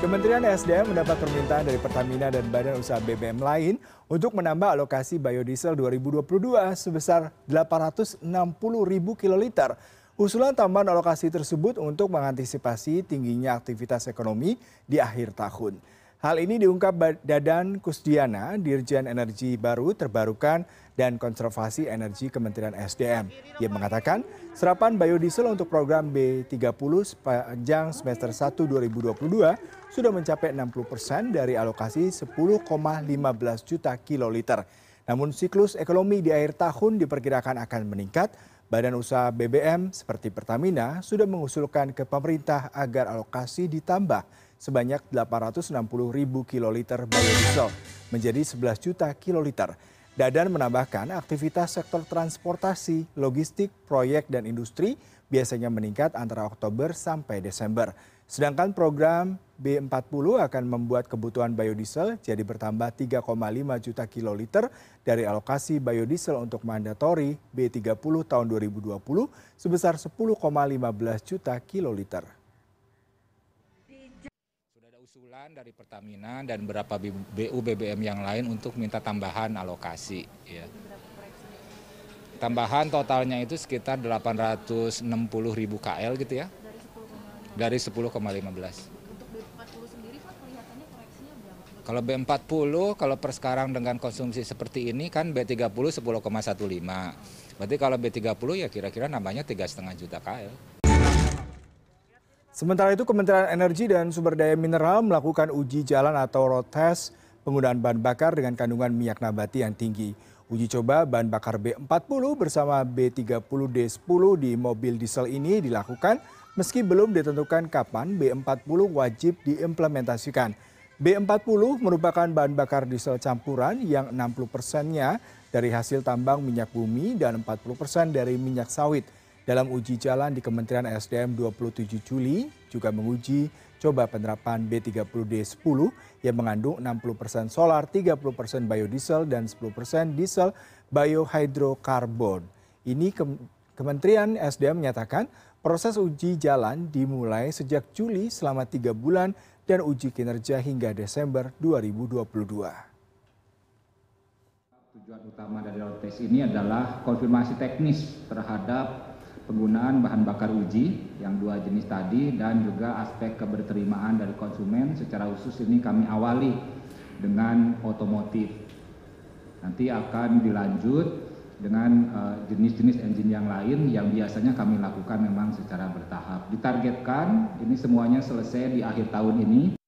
Kementerian SDM mendapat permintaan dari Pertamina dan Badan Usaha BBM lain untuk menambah alokasi biodiesel 2022 sebesar 860 ribu kiloliter. Usulan tambahan alokasi tersebut untuk mengantisipasi tingginya aktivitas ekonomi di akhir tahun. Hal ini diungkap Dadan Kusdiana, Dirjen Energi Baru Terbarukan dan Konservasi Energi Kementerian SDM. Ia mengatakan serapan biodiesel untuk program B30 sepanjang semester 1 2022 sudah mencapai 60 persen dari alokasi 10,15 juta kiloliter. Namun siklus ekonomi di akhir tahun diperkirakan akan meningkat. Badan usaha BBM seperti Pertamina sudah mengusulkan ke pemerintah agar alokasi ditambah sebanyak 860 ribu kiloliter biodiesel menjadi 11 juta kiloliter. Dadan menambahkan aktivitas sektor transportasi, logistik, proyek, dan industri biasanya meningkat antara Oktober sampai Desember. Sedangkan program B40 akan membuat kebutuhan biodiesel jadi bertambah 3,5 juta kiloliter dari alokasi biodiesel untuk mandatori B30 tahun 2020 sebesar 10,15 juta kiloliter usulan dari Pertamina dan beberapa BU BBM yang lain untuk minta tambahan alokasi. Ya. Tambahan totalnya itu sekitar 860 ribu KL gitu ya. Dari 10,15. Kalau B40 kalau per sekarang dengan konsumsi seperti ini kan B30 10,15. Berarti kalau B30 ya kira-kira nambahnya 3,5 juta KL. Sementara itu Kementerian Energi dan Sumber Daya Mineral melakukan uji jalan atau road test penggunaan bahan bakar dengan kandungan minyak nabati yang tinggi. Uji coba bahan bakar B40 bersama B30D10 di mobil diesel ini dilakukan meski belum ditentukan kapan B40 wajib diimplementasikan. B40 merupakan bahan bakar diesel campuran yang 60 persennya dari hasil tambang minyak bumi dan 40 persen dari minyak sawit. Dalam uji jalan di Kementerian SDM 27 Juli juga menguji coba penerapan B30D10 yang mengandung 60% solar, 30% biodiesel, dan 10% diesel biohydrocarbon. Ini Kementerian SDM menyatakan proses uji jalan dimulai sejak Juli selama tiga bulan dan uji kinerja hingga Desember 2022. Tujuan utama dari road test ini adalah konfirmasi teknis terhadap penggunaan bahan bakar uji yang dua jenis tadi dan juga aspek keberterimaan dari konsumen secara khusus ini kami awali dengan otomotif. Nanti akan dilanjut dengan eh, jenis-jenis engine yang lain yang biasanya kami lakukan memang secara bertahap. Ditargetkan ini semuanya selesai di akhir tahun ini.